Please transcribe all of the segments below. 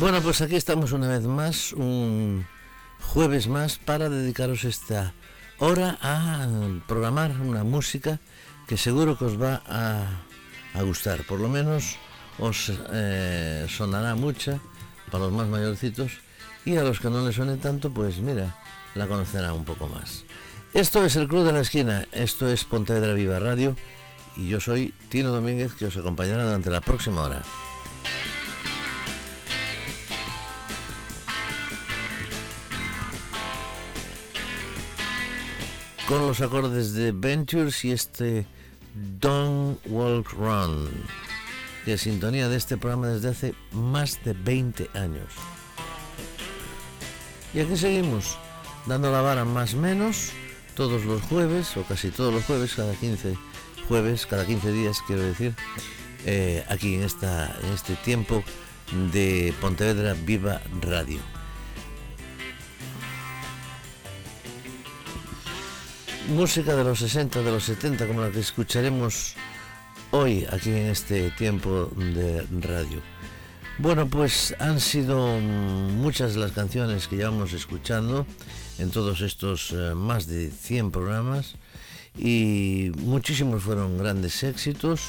Bueno, pues aquí estamos una vez más, un jueves más, para dedicaros esta hora a programar una música que seguro que os va a, gustar. Por lo menos os eh, sonará mucha para los más mayorcitos y a los que no les suene tanto, pues mira, la conocerán un poco más. Esto es el Club de la Esquina, esto es Pontevedra Viva Radio y yo soy Tino Domínguez que os acompañará durante la próxima hora. Con los acordes de Ventures y este Don't Walk Run, que sintonía de este programa desde hace más de 20 años. Y aquí seguimos, dando la vara más menos todos los jueves, o casi todos los jueves, cada 15 jueves, cada 15 días quiero decir, eh, aquí en, esta, en este tiempo de Pontevedra Viva Radio. Música de los 60, de los 70, como la que escucharemos hoy aquí en este tiempo de radio. Bueno, pues han sido muchas las canciones que llevamos escuchando en todos estos eh, más de 100 programas y muchísimos fueron grandes éxitos,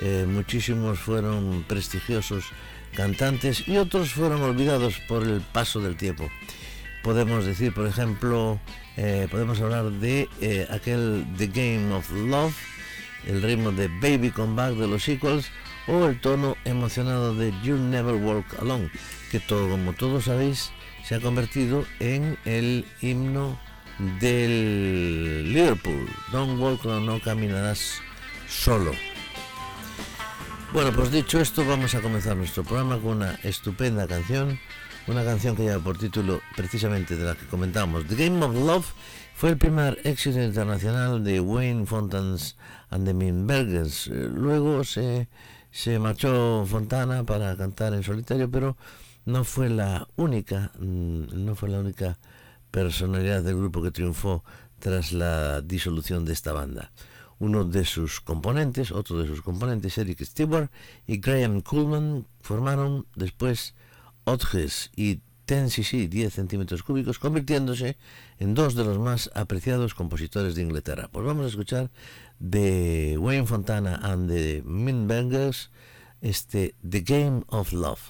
eh, muchísimos fueron prestigiosos cantantes y otros fueron olvidados por el paso del tiempo. Podemos decir, por ejemplo, eh, podemos hablar de eh, aquel The Game of Love, el ritmo de Baby Come Back de los Equals o el tono emocionado de You Never Walk Alone, que todo, como todos sabéis se ha convertido en el himno del Liverpool. Don't walk alone, no caminarás solo. Bueno, pues dicho esto, vamos a comenzar nuestro programa con una estupenda canción una canción que lleva por título precisamente de la que comentamos. The Game of Love fue el primer éxito internacional de Wayne Fontans and the Minbergers. Eh, luego se, se marchó Fontana para cantar en solitario, pero no fue la única, mm, no fue la única personalidad del grupo que triunfó tras la disolución de esta banda. Uno de sus componentes, otro de sus componentes, Eric Stewart y Graham Coolman, formaron después Otges y 10cc, 10 centímetros cúbicos, convirtiéndose en dos de los más apreciados compositores de Inglaterra. Pues vamos a escuchar de Wayne Fontana and the Minbangers este The Game of Love.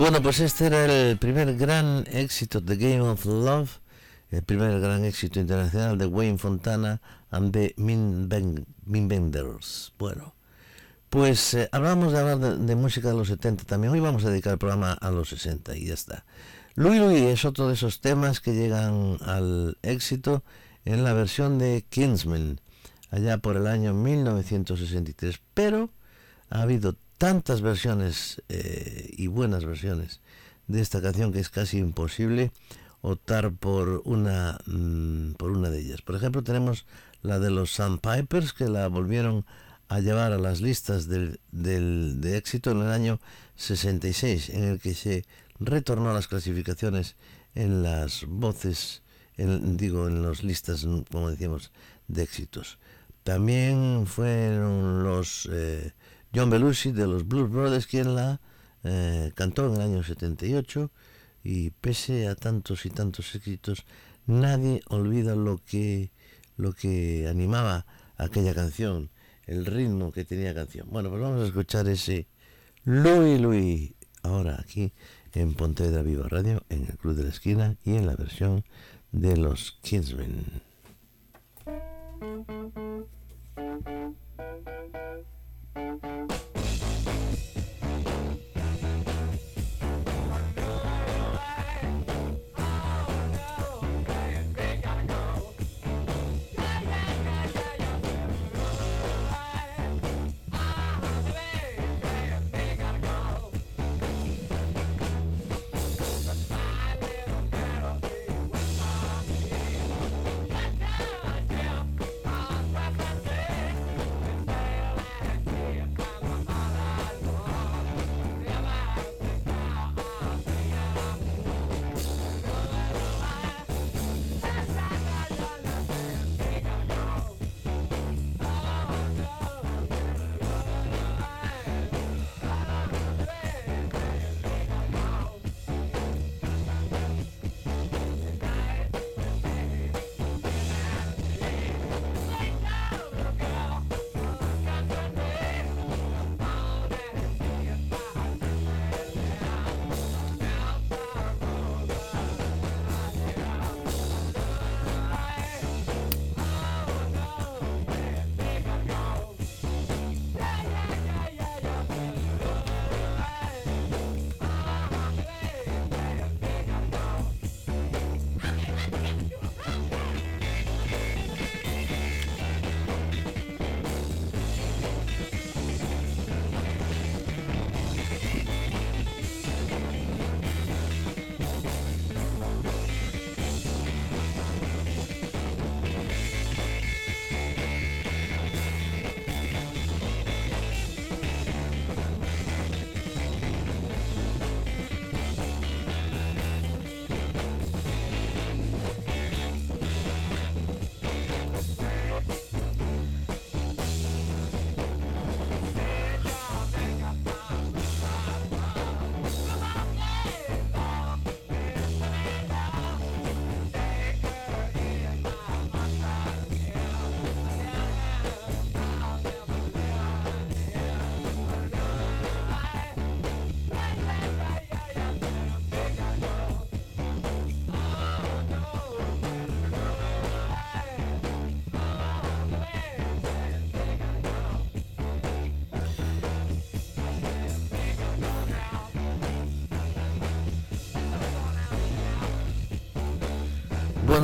Bueno, pues este era el primer gran éxito de Game of Love, el primer gran éxito internacional de Wayne Fontana and the Min, Benders. Bueno, Pues eh, hablamos de hablar de, música de los 70 también. Hoy vamos a dedicar el programa a los 60 y ya está. Louis Louis es otro de esos temas que llegan al éxito en la versión de Kingsman, allá por el año 1963. Pero ha habido tantas versiones eh, y buenas versiones de esta canción que es casi imposible optar por una, mm, por una de ellas. Por ejemplo, tenemos la de los Sandpipers que la volvieron a llevar a las listas del, de éxito en el año 66, en el que se retornó a las clasificaciones en las voces, en, digo, en las listas, como decíamos, de éxitos. También fueron los eh, John Belushi de los Blues Brothers quien la eh, cantó en el año 78 y pese a tantos y tantos éxitos, nadie olvida lo que, lo que animaba aquella canción el ritmo que tenía canción. Bueno, pues vamos a escuchar ese Louis Louis ahora aquí en Pontevedra Viva Radio, en el Club de la Esquina y en la versión de los Kingsmen.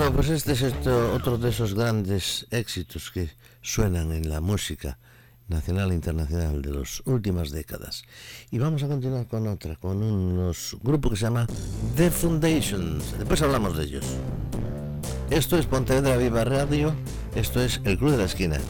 Bueno, pues este es otro de esos grandes éxitos que suenan en la música nacional e internacional de las últimas décadas. Y vamos a continuar con otra, con unos grupos que se llama The Foundations. Después hablamos de ellos. Esto es Pontevedra Viva Radio, esto es El Club de la Esquina.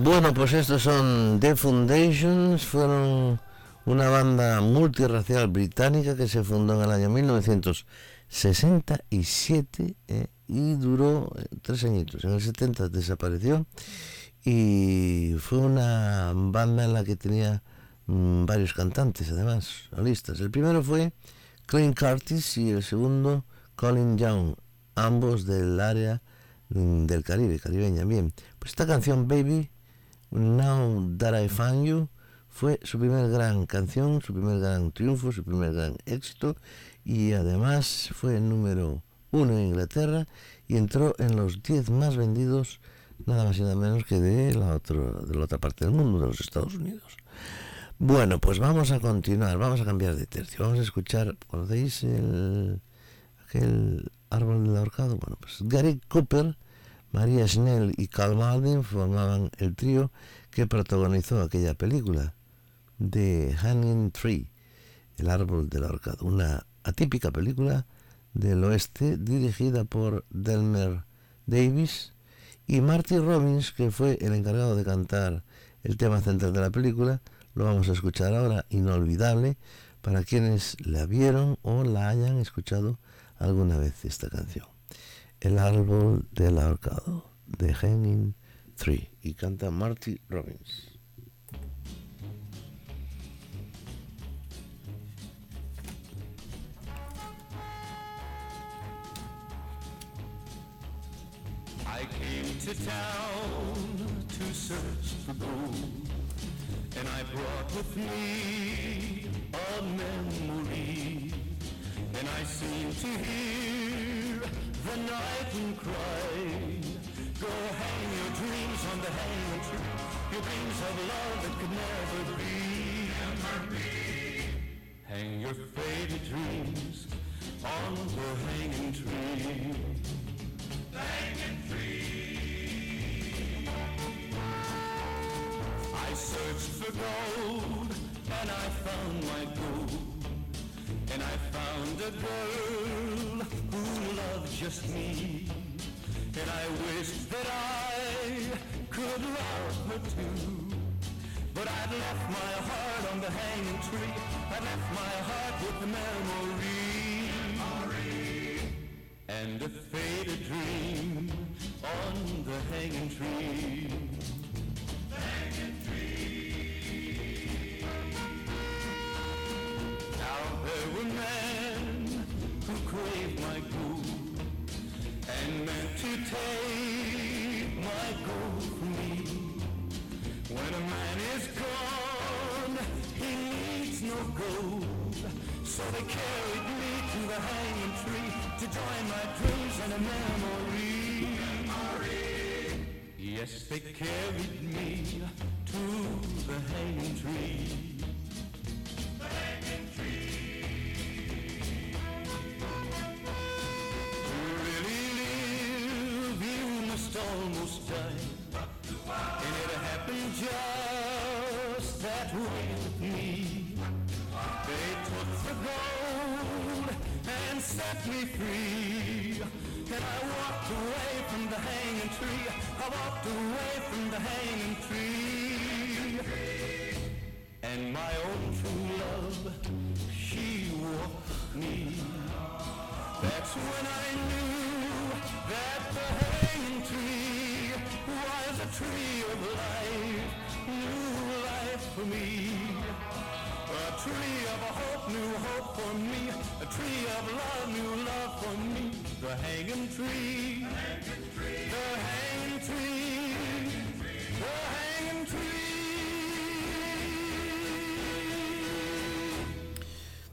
Bueno, pues estos son The Foundations, fueron una banda multirracial británica que se fundó en el año 1967 eh, y duró eh, tres añitos. En el 70 desapareció y fue una banda en la que tenía mm, varios cantantes, además, solistas. El primero fue Clint Curtis y el segundo Colin Young, ambos del área mm, del Caribe, caribeña. Bien, pues esta canción, Baby, Now That I Found You fue su primer gran canción, su primer gran triunfo, su primer gran éxito y además fue el número uno en Inglaterra y entró en los 10 más vendidos nada más y nada menos que de la, otra parte del mundo, de los Estados Unidos. Bueno, pues vamos a continuar, vamos a cambiar de tercio, vamos a escuchar, ¿conocéis el, aquel árbol del ahorcado? Bueno, pues Gary Cooper María Schnell y Carl Malden formaban el trío que protagonizó aquella película, The Hanging Tree, El árbol del ahorcado, una atípica película del oeste dirigida por Delmer Davis y Marty Robbins, que fue el encargado de cantar el tema central de la película, lo vamos a escuchar ahora, inolvidable, para quienes la vieron o la hayan escuchado alguna vez esta canción. El árbol del ahorcado, de Hanging Tree, y canta Marty Robbins. I came to town to search for gold, and I brought with me a memory, and I seem to hear the night and cry. Go hang your dreams on the hanging tree, your dreams of love that could never be. Never be. Hang your faded dreams on the hanging tree. Hanging tree. I searched for gold and I found my gold. And I found a girl who loved just me. And I wished that I could love her too. But I'd left my heart on the hanging tree. I left my heart with the memory. And a faded dream on the hanging tree. The hanging tree. Now there were men who craved my gold and meant to take my gold from me. When a man is gone, he needs no gold. So they carried me to the hanging tree to join my dreams and a memory. memory. Yes, they carried me to the hanging tree. Set me free. And I walked away from the hanging tree. I walked away from the hanging tree. And my own true love, she walked me. That's when I knew that the hanging tree was a tree of life, new life for me. A tree of a hope, new hope for me. A tree of for The hanging tree, the hanging tree, the hanging tree.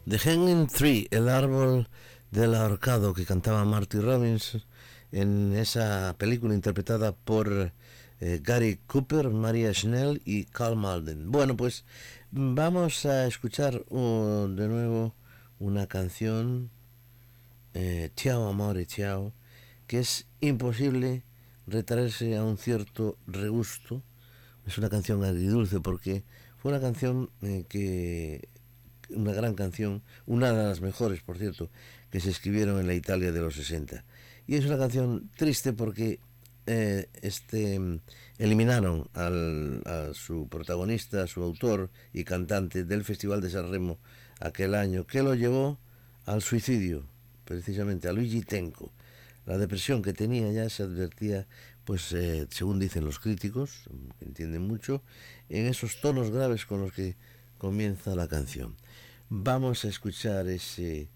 The Hanging Tree, el árbol del ahorcado que cantaba Marty Robbins en esa película interpretada por eh, Gary Cooper, Maria Schnell y Carl Malden. Bueno, pues vamos a escuchar uh, de nuevo una canción, eh, Ciao Amore Ciao, que es imposible retraerse a un cierto regusto. Es una canción agridulce porque fue una canción eh, que una gran canción, una de las mejores, por cierto, que se escribieron en la Italia de los 60. Y es una canción triste porque eh, este, eliminaron al, a su protagonista, a su autor y cantante del Festival de San Remo aquel año, que lo llevó al suicidio, precisamente a Luigi Tenco. La depresión que tenía ya se advertía, pues eh, según dicen los críticos, entienden mucho, en esos tonos graves con los que comienza la canción. Vamos a escuchar ese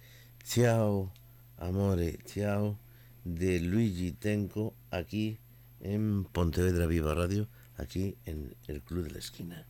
Ciao, Amore, Ciao de Luigi Tenco aquí en Pontevedra Viva Radio, aquí en el Club de la Esquina.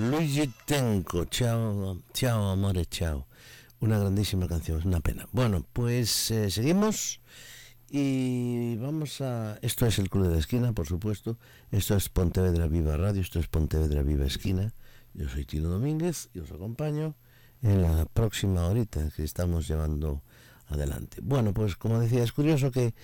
Luigi Tenco, chao, chao, amore, chao. Una grandísima canción, es una pena. Bueno, pues eh, seguimos y vamos a... Esto es el Club de la Esquina, por supuesto. Esto es Pontevedra Viva Radio, esto es Pontevedra Viva Esquina. Yo soy Tino Domínguez y os acompaño en la próxima horita que estamos llevando adelante. Bueno, pues como decía, es curioso que,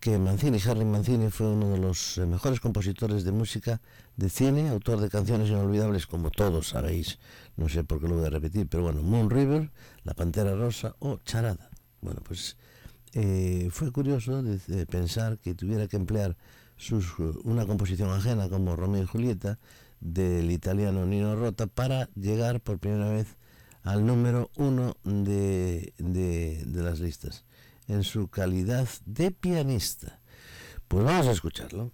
que Mancini, Harry Mancini, fue uno de los eh, mejores compositores de música de cine, autor de canciones inolvidables, como todos sabéis, no sé por qué lo voy a repetir, pero bueno, Moon River, La Pantera Rosa o Charada. Bueno, pues eh, fue curioso de, pensar que tuviera que emplear sus, eh, una composición ajena como Romeo y Julieta del italiano Nino Rota para llegar por primera vez al número uno de, de las listas en su calidad de pianista. Pues vamos a escucharlo.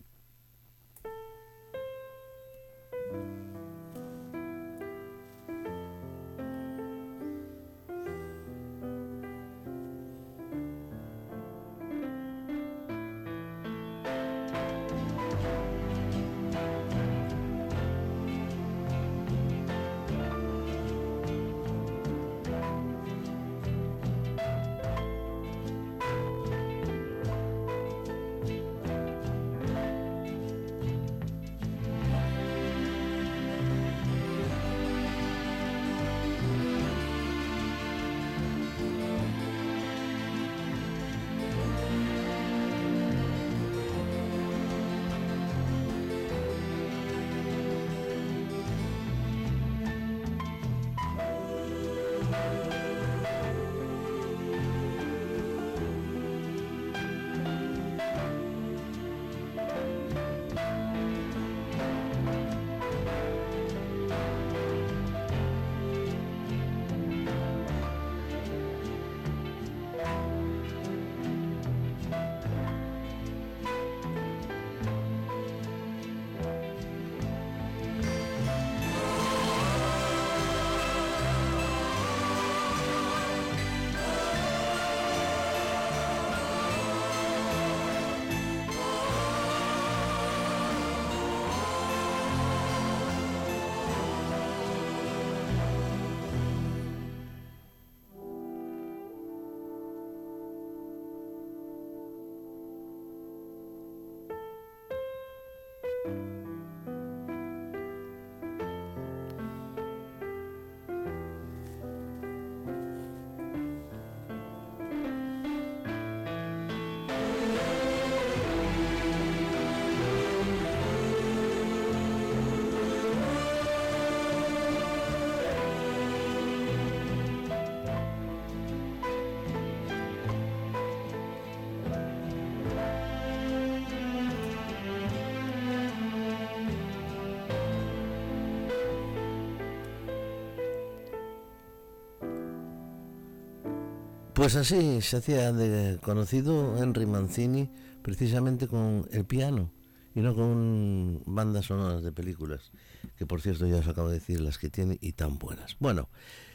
Pues así se hacía de conocido Henry Mancini precisamente con el piano y no con bandas sonoras de películas, que por cierto ya os acabo de decir las que tiene y tan buenas. Bueno,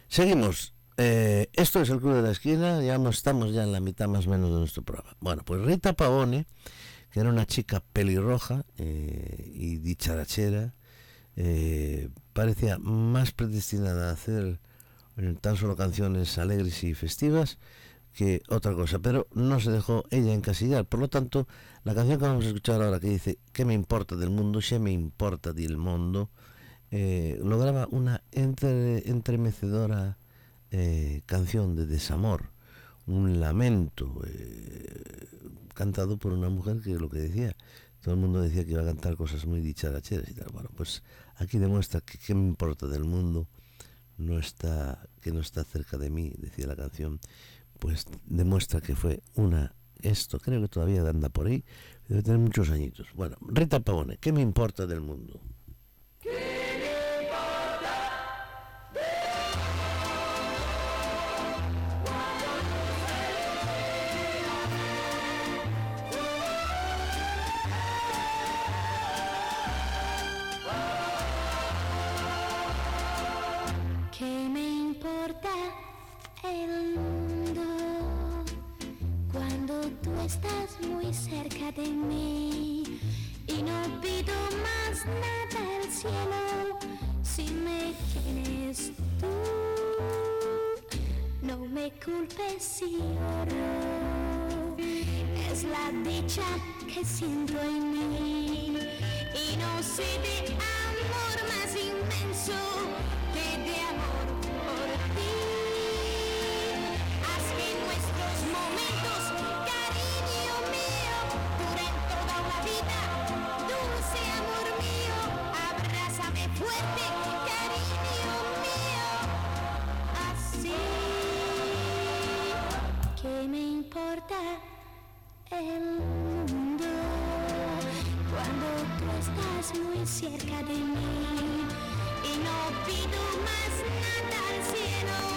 seguimos. Eh, esto es el Club de la Esquina, ya estamos ya en la mitad más o menos de nuestro programa. Bueno, pues Rita Pavone, que era una chica pelirroja eh, y dicharachera, eh, parecía más predestinada a hacer tan solo canciones alegres y festivas que otra cosa, pero no se dejó ella encasillar. Por lo tanto, la canción que vamos a escuchar ahora que dice ¿Qué me importa del mundo? ¿Qué me importa del mundo? Eh, lograba una entremecedora eh, canción de desamor, un lamento eh, cantado por una mujer que lo que decía, todo el mundo decía que iba a cantar cosas muy dicharacheras y tal. Bueno, pues aquí demuestra que qué me importa del mundo no está, que no está cerca de mí, decía la canción, pues demuestra que fue una, esto creo que todavía anda por ahí, debe tener muchos añitos. Bueno, Rita Pavone, ¿qué me importa del mundo? Cerca de mí? Y no pido más nada al cielo si me tienes tú. No me culpes si lloro, es la dicha que siento en mí. Y no sé de amor más inmenso que de amor por ti. Haz que nuestros momentos, cerca de mí y no pido más nada al cielo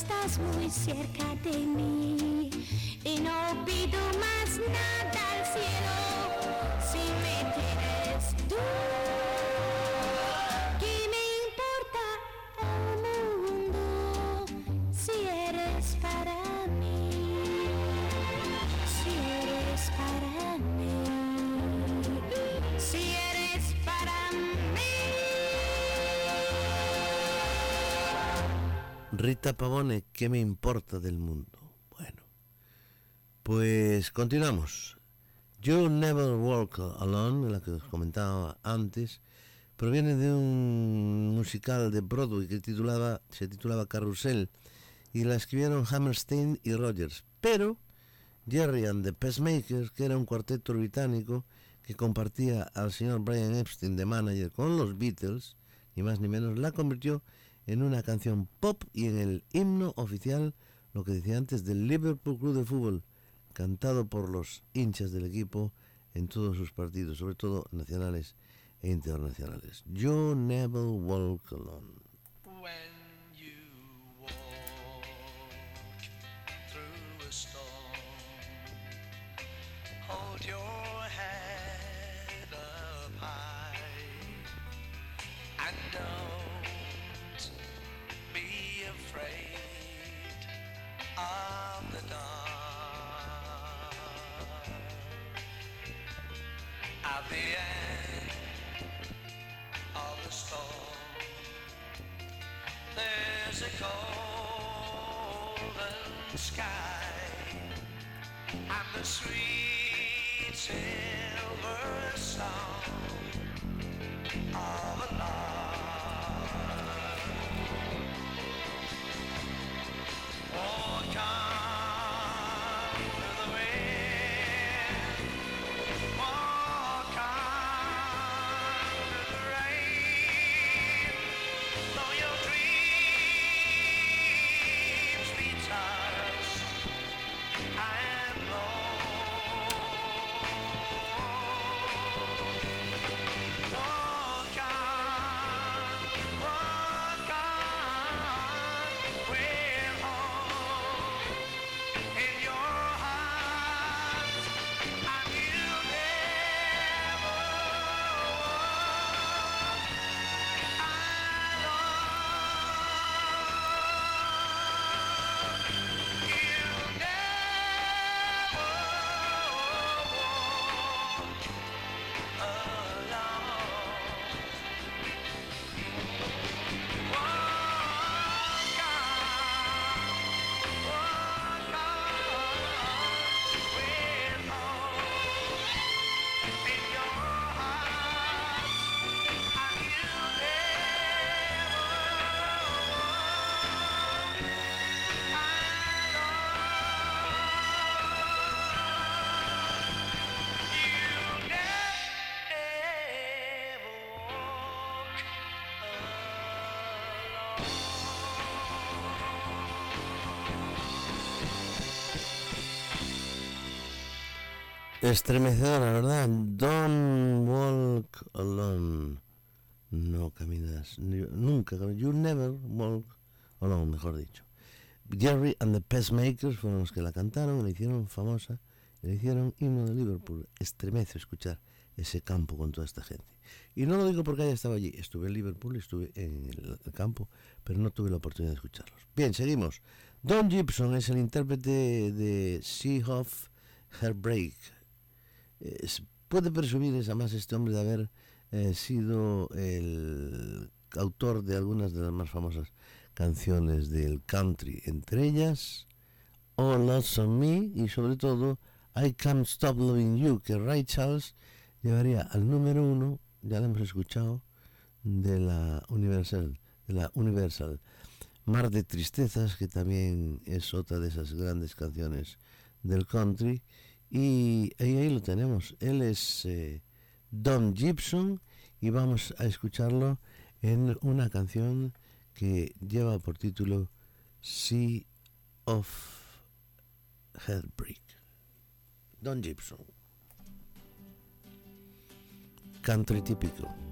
estás muy cerca de mí Rita Pavone, ¿qué me importa del mundo? Bueno, pues continuamos. You Never Walk Alone, la que os comentaba antes, proviene de un musical de Broadway que se titulaba Carrusel y la escribieron Hammerstein y Rogers. Pero Jerry and the Pacemakers, que era un cuarteto británico que compartía al señor Brian Epstein de manager con los Beatles, ni más ni menos, la convirtió en una canción pop y en el himno oficial, lo que decía antes, del Liverpool Club de Fútbol, cantado por los hinchas del equipo en todos sus partidos, sobre todo nacionales e internacionales. You never walk Estremecedora, ¿verdad? Don't walk alone. No caminas, nunca, you never walk alone, mejor dicho. Jerry and the Pacemakers fueron los que la cantaron, la hicieron famosa, la hicieron himno de Liverpool. Estremece escuchar ese campo con toda esta gente. Y no lo digo porque haya estado allí, estuve en Liverpool, estuve en el, campo, pero no tuve la oportunidad de escucharlos. Bien, seguimos. Don Gibson es el intérprete de Seahoff Heartbreak. Puede presumir es además este hombre de haber eh, sido el autor de algunas de las más famosas canciones del country, entre ellas All Lots on Me y sobre todo I Can't Stop Loving You, que Ray Charles llevaría al número uno, ya lo hemos escuchado, de la Universal, de la Universal. Mar de Tristezas, que también es otra de esas grandes canciones del country. Y ahí, lo tenemos. Él es eh, Don Gibson y vamos a escucharlo en una canción que lleva por título Sea of Heartbreak. Don Gibson. Country típico.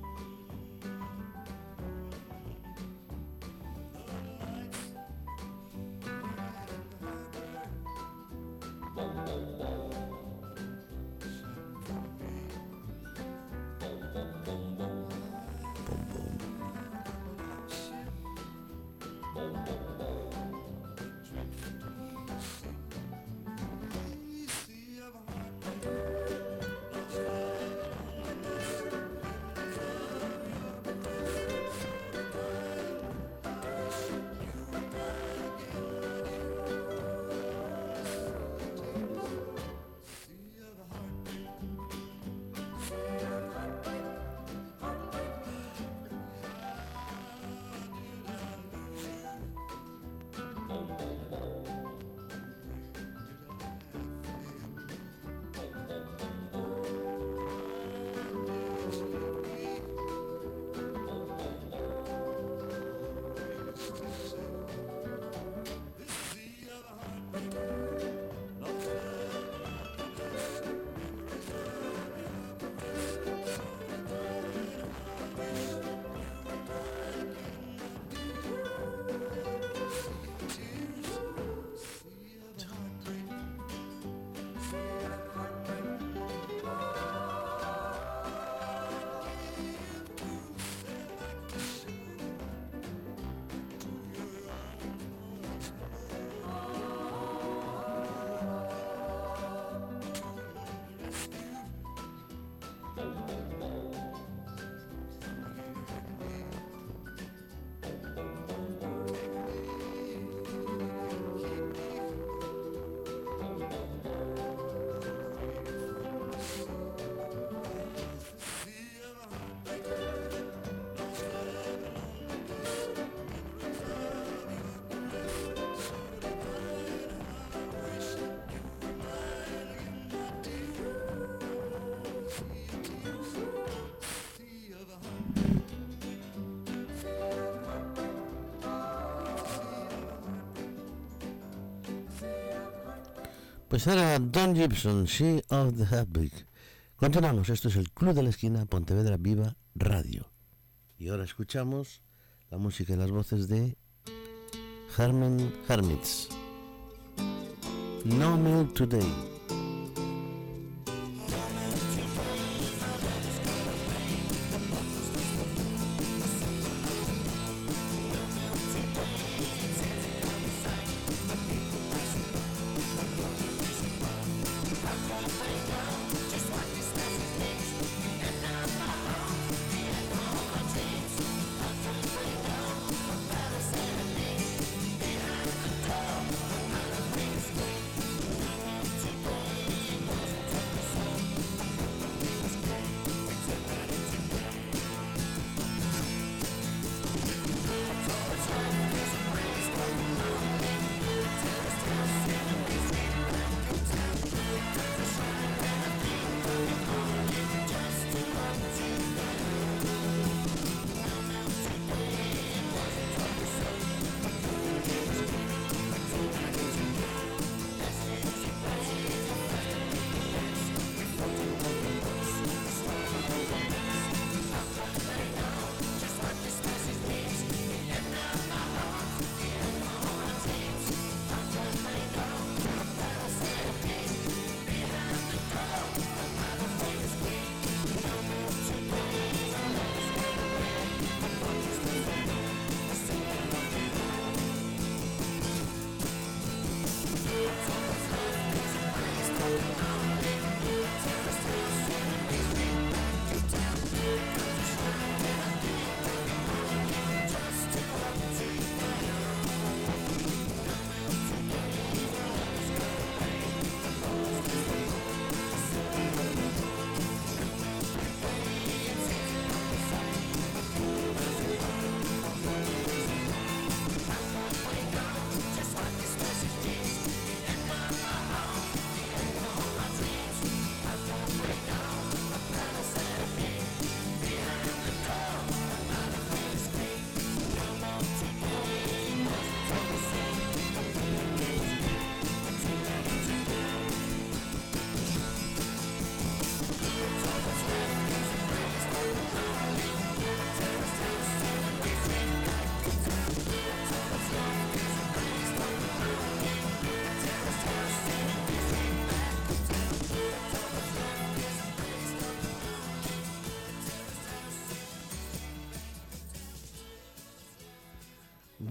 Pues era Don Gibson, She of the Heartbreak. Continuamos, esto es el Club de la Esquina, Pontevedra Viva Radio. Y ahora escuchamos la música y las voces de Herman Hermits. No Milk Today.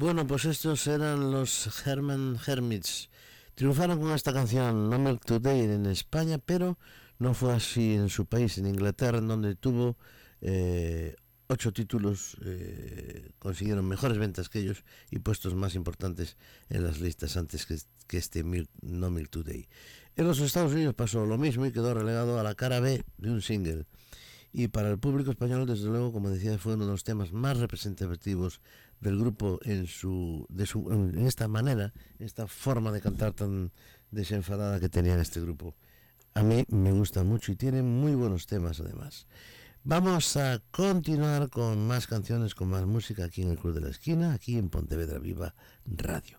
Bueno, pues estos eran los Herman Hermits. Triunfaron con esta canción No Milk Today en España, pero no fue así en su país, en Inglaterra, donde tuvo eh, ocho títulos, eh, consiguieron mejores ventas que ellos y puestos más importantes en las listas antes que, este No Milk Today. En los Estados Unidos pasó lo mismo y quedó relegado a la cara B de un single. Y para el público español, desde luego, como decía, fue uno de los temas más representativos del grupo en su, de su, en esta manera, esta forma de cantar tan desenfadada que tenía este grupo. A mí me gusta mucho y tiene muy buenos temas además. Vamos a continuar con más canciones, con más música aquí en el Club de la Esquina, aquí en Pontevedra Viva Radio.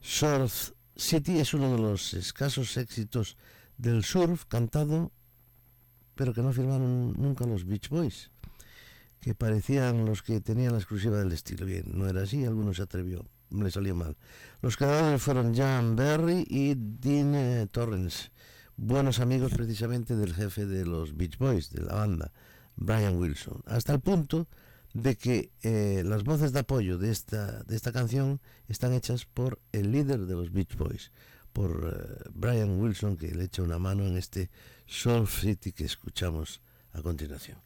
Surf City es uno de los escasos éxitos del surf cantado, pero que no firmaron nunca los Beach Boys, que parecían los que tenían la exclusiva del estilo. Bien, no era así, algunos se atrevió, le salió mal. Los ganadores fueron Jan Berry y Dean eh, Torrance, buenos amigos precisamente del jefe de los Beach Boys, de la banda, Brian Wilson, hasta el punto de que eh, las voces de apoyo de esta, de esta canción están hechas por el líder de los Beach Boys, por eh, Brian Wilson, que le echa una mano en este Soul City que escuchamos a continuación.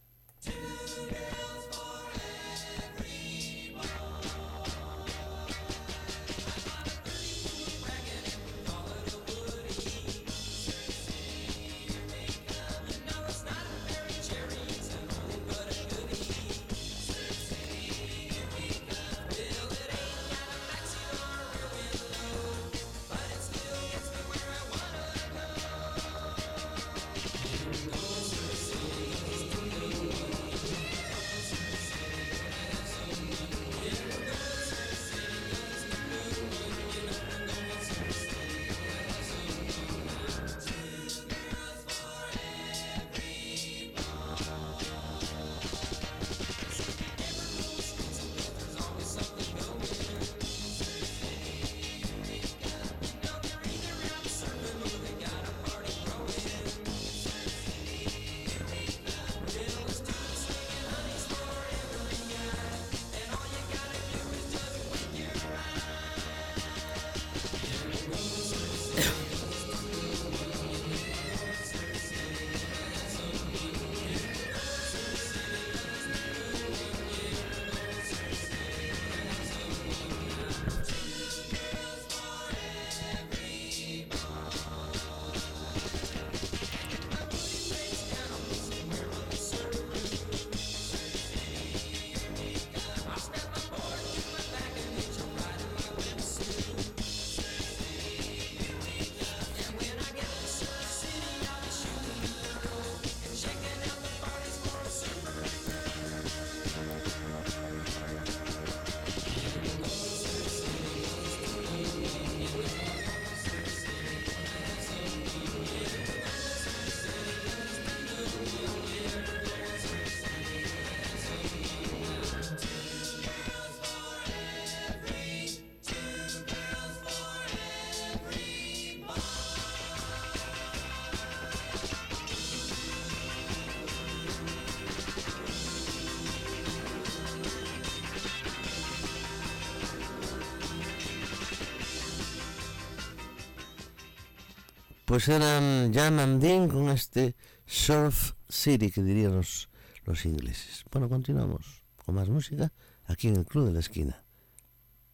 Pues eran Jan and Dean con este Surf City que dirían los, los ingleses. Bueno, continuamos con más música aquí en el Club de la Esquina.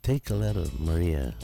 Take a letter, Maria.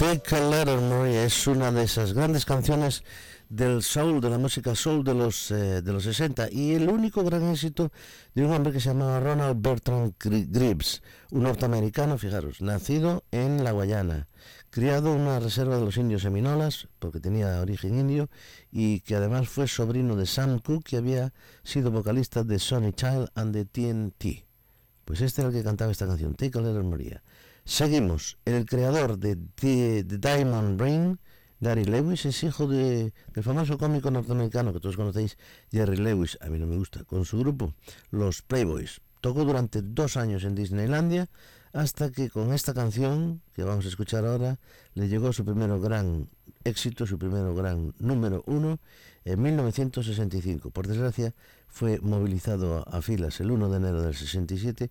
Take a Letter Maria es una de esas grandes canciones del soul, de la música soul de los, eh, de los 60 y el único gran éxito de un hombre que se llamaba Ronald Bertrand Gri- Gibbs, un norteamericano, fijaros, nacido en la Guayana, criado en una reserva de los indios seminolas, porque tenía origen indio, y que además fue sobrino de Sam Cooke, que había sido vocalista de Sonny Child and the TNT. Pues este era el que cantaba esta canción, Take a Letter Maria. Seguimos. El creador de The, Diamond Ring, Gary Lewis, es hijo de- del famoso cómico norteamericano que todos conocéis, Jerry Lewis, a mí no me gusta, con su grupo, los Playboys. Tocó durante dos años en Disneylandia hasta que con esta canción que vamos a escuchar ahora le llegó su primer gran éxito, su primer gran número uno en 1965. Por desgracia fue movilizado a filas el 1 de enero del 67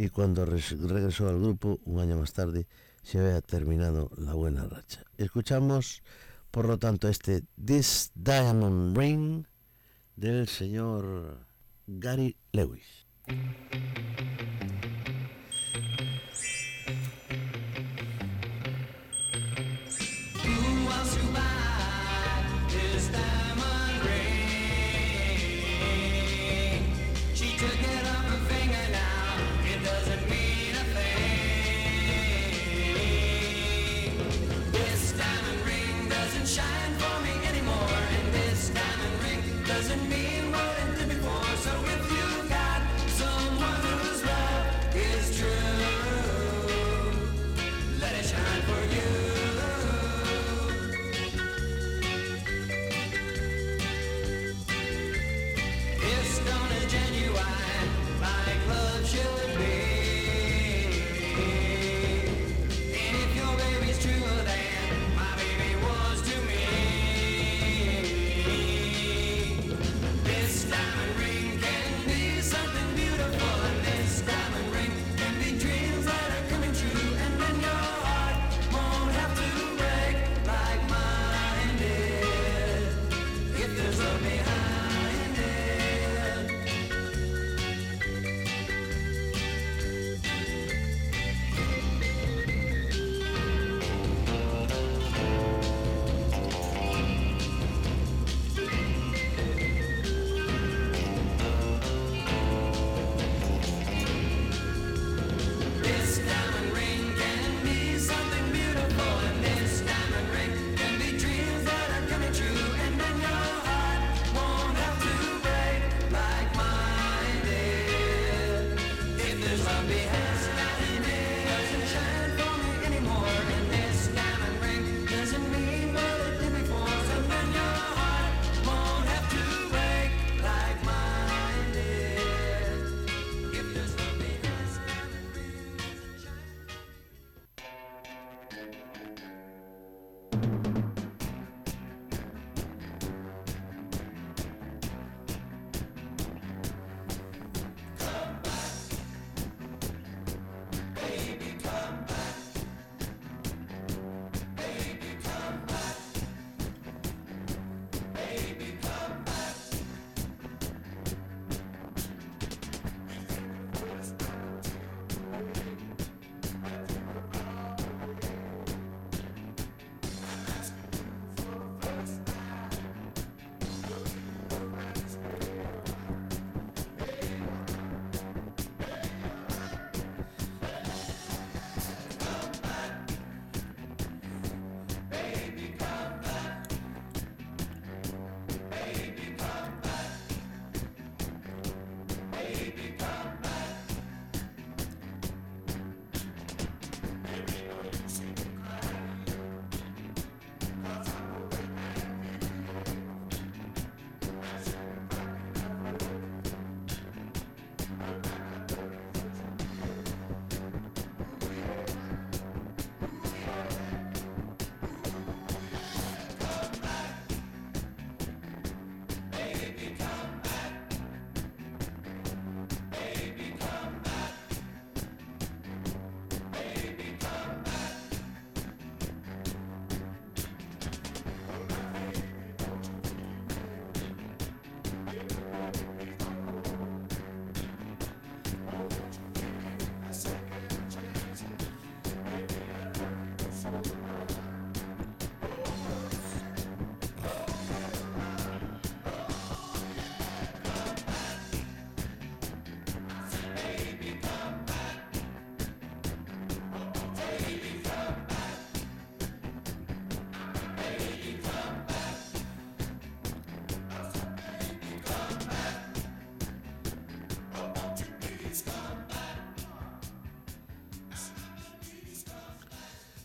y cuando res- regresó al grupo un año más tarde se había terminado la buena racha. Escuchamos por lo tanto este This Diamond Ring del señor Gary Lewis.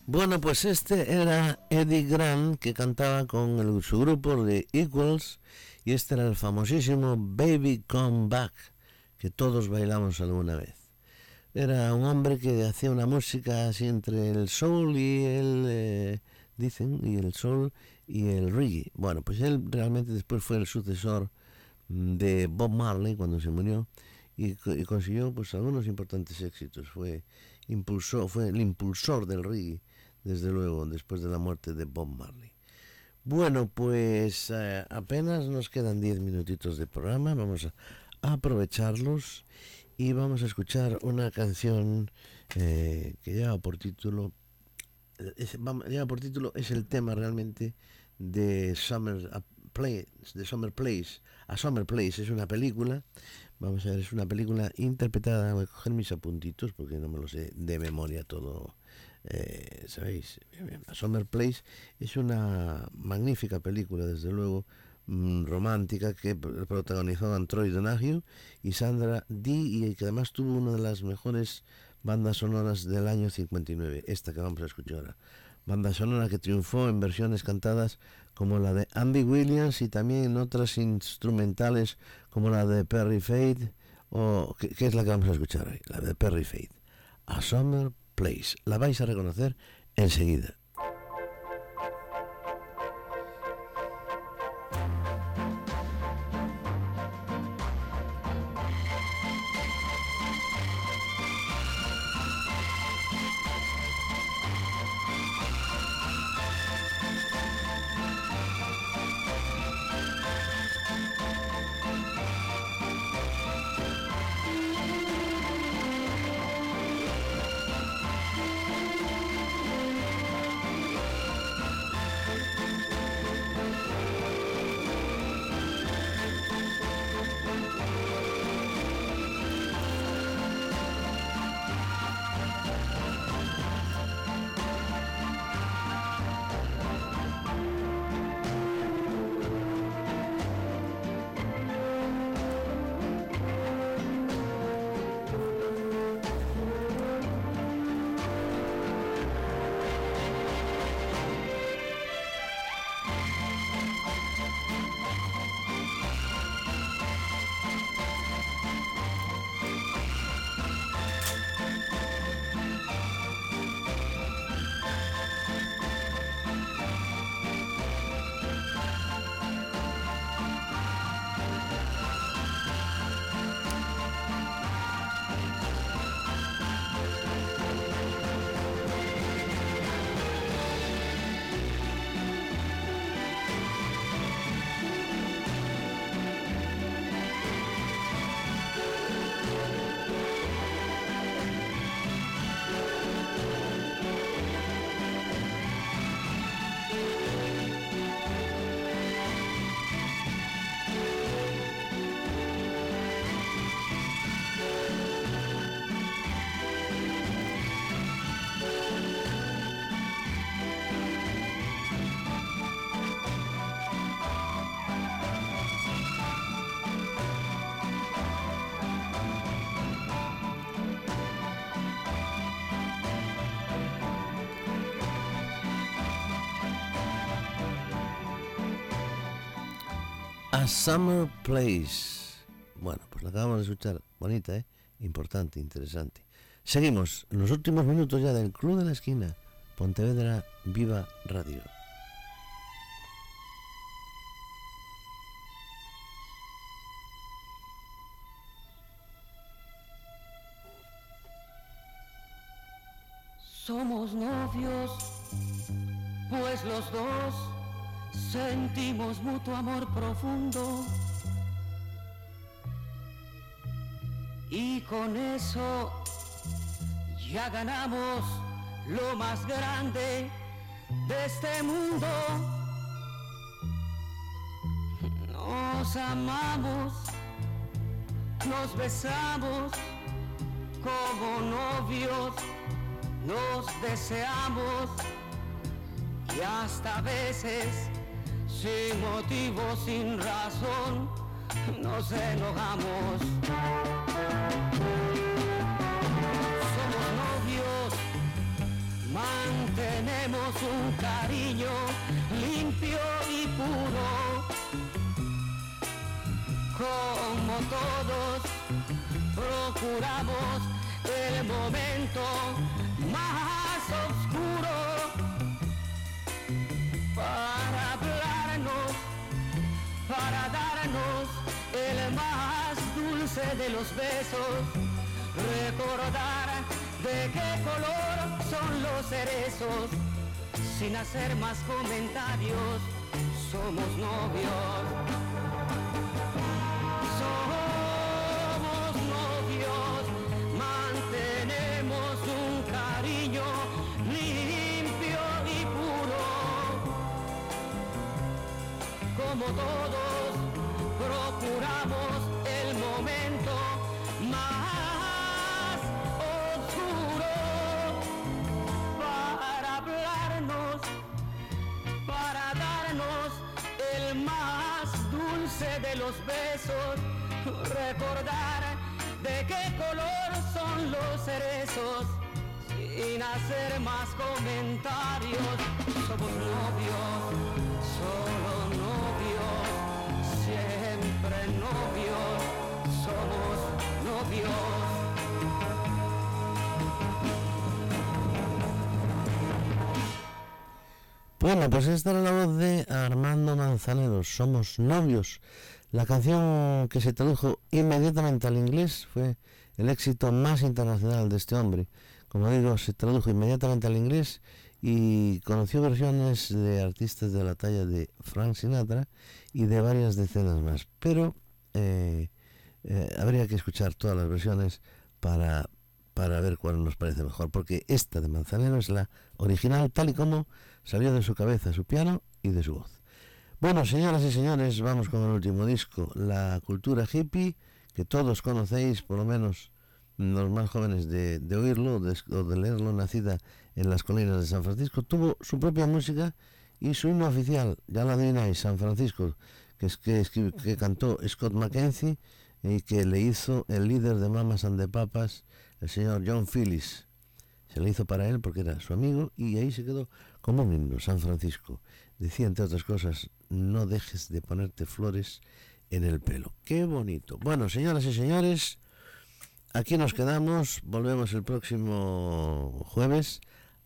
Bueno, pues este era Eddie Grant que cantaba con el- su grupo de Equals y este era el famosísimo Baby Come Back que todos bailamos alguna vez. Era un hombre que hacía una música así entre el soul y el, eh, dicen, y el soul y el reggae. Bueno, pues él realmente después fue el sucesor mm, de Bob Marley cuando se murió y, y consiguió pues algunos importantes éxitos. Fue impulsor, fue el impulsor del reggae, desde luego, después de la muerte de Bob Marley. Bueno, pues eh, apenas nos quedan 10 minutitos de programa, vamos a aprovecharlos y vamos a escuchar una canción eh, que lleva por título eh, es, por título es el tema realmente de Summer a Play, de Summer Place. A Summer Place es una película, vamos a ver, es una película interpretada, voy a coger mis apuntitos porque no me lo sé de memoria todo, eh, ¿sabéis? A Summer Place es una magnífica película, desde luego, mm, romántica que pr- protagonizó a Troy Donahue y Sandra Dee y que además tuvo una de las mejores bandas sonoras del año 59, esta que vamos a escuchar ahora. Banda sonora que triunfó en versiones cantadas como la de Andy Williams y también en otras instrumentales como la de Perry Fade o que es la que vamos a escuchar hoy, la de Perry Fade. A Summer Place. La vais a reconocer enseguida. A Summer Place. Bueno, pues la acabamos de escuchar. Bonita, ¿eh? Importante, interesante. Seguimos en los últimos minutos ya del Club de la Esquina. Pontevedra Viva Radio. Somos novios, pues los dos sentimos mutuo amor profundo. Y con eso ya ganamos lo más grande de este mundo. Nos amamos, nos besamos como novios nos deseamos y hasta veces sin motivo, sin razón, nos enojamos. Somos novios, mantenemos un cariño limpio y puro. Como todos procuramos el momento más el más dulce de los besos, recordar de qué color son los cerezos, sin hacer más comentarios, somos novios. Somos novios, mantenemos un cariño limpio y puro. Como todos de los besos, recordar de qué color son los cerezos, sin hacer más comentarios, somos novios, solo novios, siempre novios, somos novios. Bueno, pues esta era la voz de Armando Manzanero, Somos novios. La canción que se tradujo inmediatamente al inglés fue el éxito más internacional de este hombre. Como digo, se tradujo inmediatamente al inglés y conoció versiones de artistas de la talla de Frank Sinatra y de varias decenas más. Pero eh, eh, habría que escuchar todas las versiones para, para ver cuál nos parece mejor, porque esta de Manzanero es la original tal y como salió de su cabeza, su piano y de su voz. Bueno, señoras y señores, vamos con el último disco, La Cultura Hippie, que todos conocéis, por lo menos los más jóvenes de, de oírlo o de leerlo, nacida en las colinas de San Francisco, tuvo su propia música y su himno oficial, ya la adivináis, San Francisco, que, es, que, que cantó Scott Mackenzie y que le hizo el líder de Mamas and the Papas, el señor John Phillips. Se le hizo para él porque era su amigo y ahí se quedó como un himno, San Francisco. Decía, entre otras cosas, no dejes de ponerte flores en el pelo. Qué bonito. Bueno, señoras y señores, aquí nos quedamos. Volvemos el próximo jueves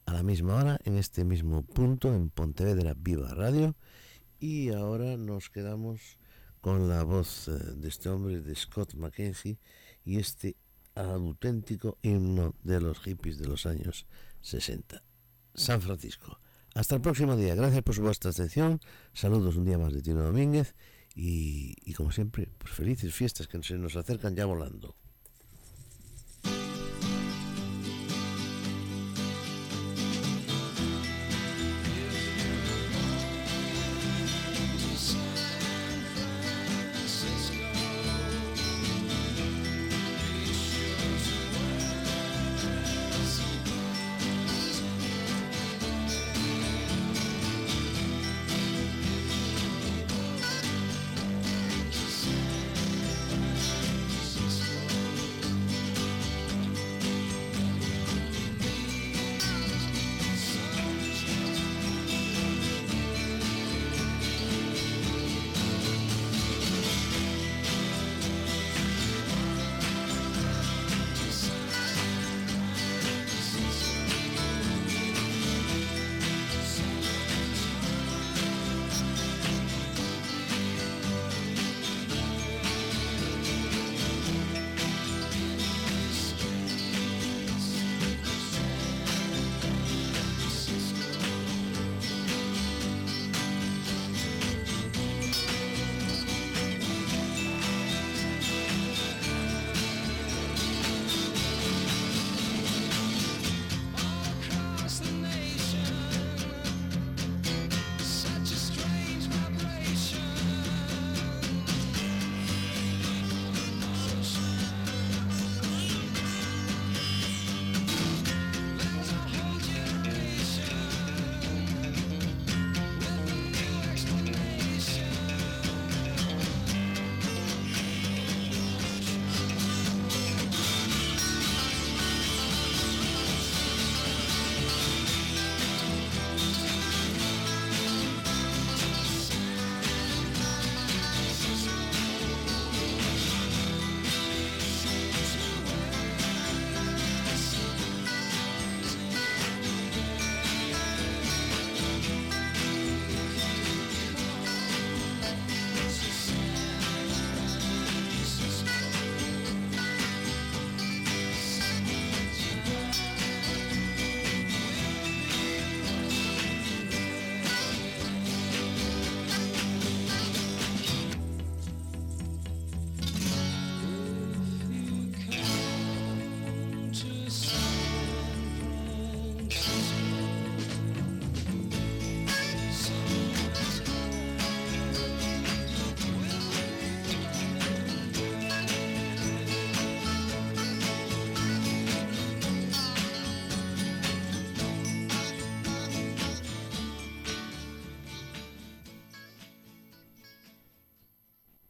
a la misma hora, en este mismo punto, en Pontevedra Viva Radio. Y ahora nos quedamos con la voz eh, de este hombre, de Scott Mackenzie, y este auténtico himno de los hippies de los años 60. San Francisco. Hasta el próximo día. Gracias por su vuestra atención. Saludos un día más de Tino Domínguez. Y, y como siempre, pues felices fiestas que se nos acercan ya volando.